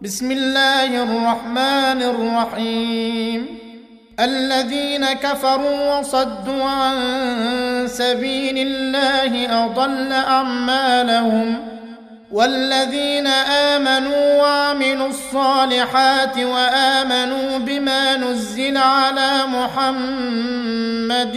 بسم الله الرحمن الرحيم. الذين كفروا وصدوا عن سبيل الله أضل أعمالهم. والذين آمنوا وعملوا الصالحات وآمنوا بما نزل على محمد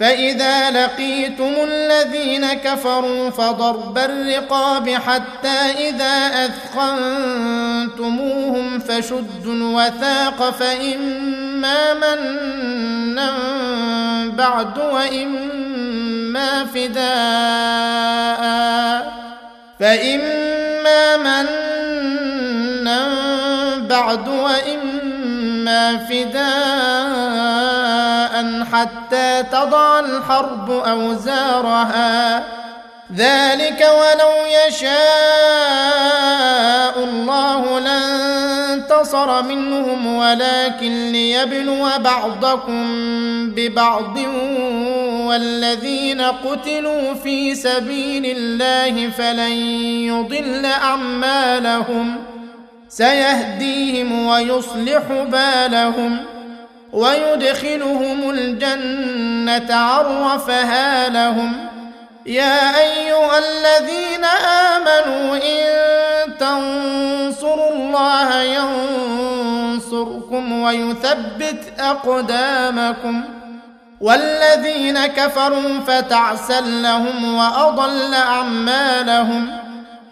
فإذا لقيتم الذين كفروا فضرب الرقاب حتى إذا أثخنتموهم فشدوا الوثاق فإما منا بعد وإما فداء فإما منا بعد وإما فداء حتى تضع الحرب أوزارها. ذلك ولو يشاء الله لانتصر منهم ولكن ليبلو بعضكم ببعض. والذين قتلوا في سبيل الله فلن يضل أعمالهم. سيهديهم ويصلح بالهم. ويدخلهم الجنة عرفها لهم. يا أيها الذين آمنوا إن تنصروا الله ينصركم ويثبت أقدامكم. والذين كفروا فتعسا لهم وأضل أعمالهم.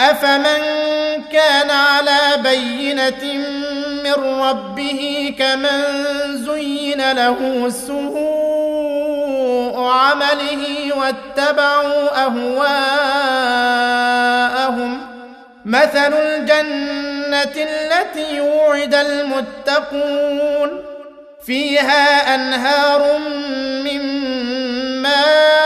افمن كان على بينه من ربه كمن زين له سوء عمله واتبعوا اهواءهم مثل الجنه التي وعد المتقون فيها انهار من ماء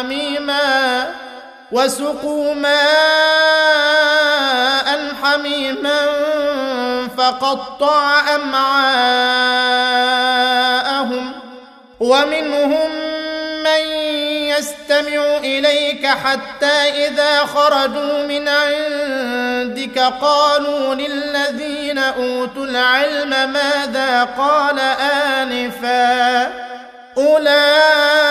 حميما وسقوا ماء حميما فقطع أمعاءهم ومنهم من يستمع إليك حتى إذا خرجوا من عندك قالوا للذين أوتوا العلم ماذا قال آنفا أولئك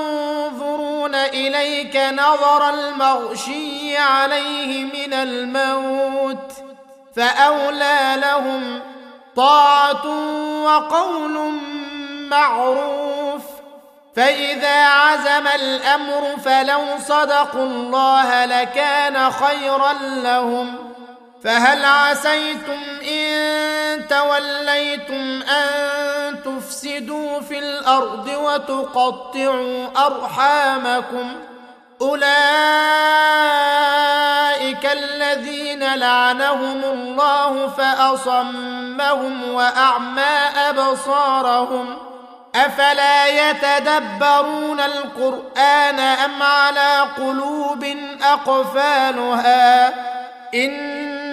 إليك نظر المغشي عليه من الموت فأولى لهم طاعة وقول معروف. فإذا عزم الأمر فلو صدقوا الله لكان خيرا لهم. فهل عسيتم إن توليتم أن تفسدوا في الأرض وتقطعوا أرحامكم أولئك الذين لعنهم الله فأصمهم وأعمى أبصارهم أفلا يتدبرون القرآن أم على قلوب أقفالها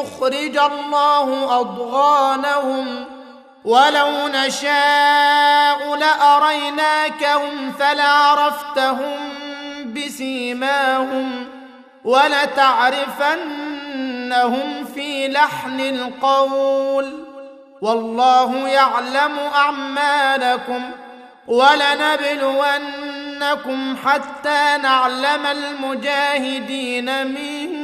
يخرج الله أضغانهم ولو نشاء لأريناكهم فلعرفتهم بسيماهم ولتعرفنهم في لحن القول والله يعلم أعمالكم ولنبلونكم حتى نعلم المجاهدين منكم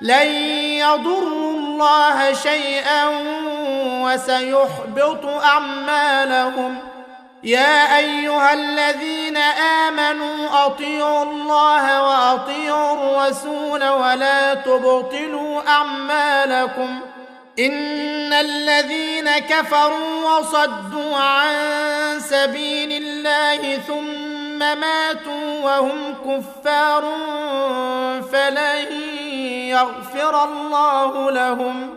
لن يضروا الله شيئا وسيحبط أعمالهم. يا أيها الذين آمنوا أطيعوا الله وأطيعوا الرسول ولا تبطلوا أعمالكم. إن الذين كفروا وصدوا عن سبيل الله ثم ماتوا وهم كفار فلن يغفر الله لهم.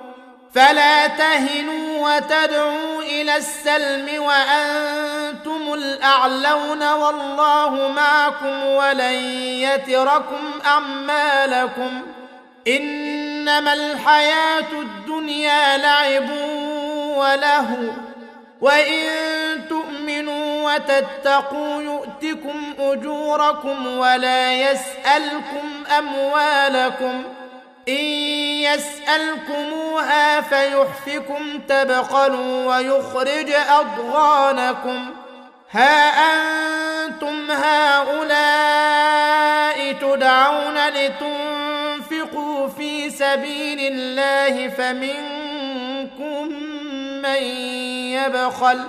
فلا تهنوا وتدعوا إلى السلم وأنتم الأعلون والله معكم ولن يتركم أعمالكم. إنما الحياة الدنيا لعب وله وإن تؤمنوا وتتقوا يؤتكم أجوركم ولا يسألكم أموالكم إن يسألكموها فيحفكم تبخلوا ويخرج أضغانكم ها أنتم هؤلاء تدعون لتنفقوا في سبيل الله فمنكم من يبخل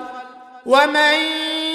ومن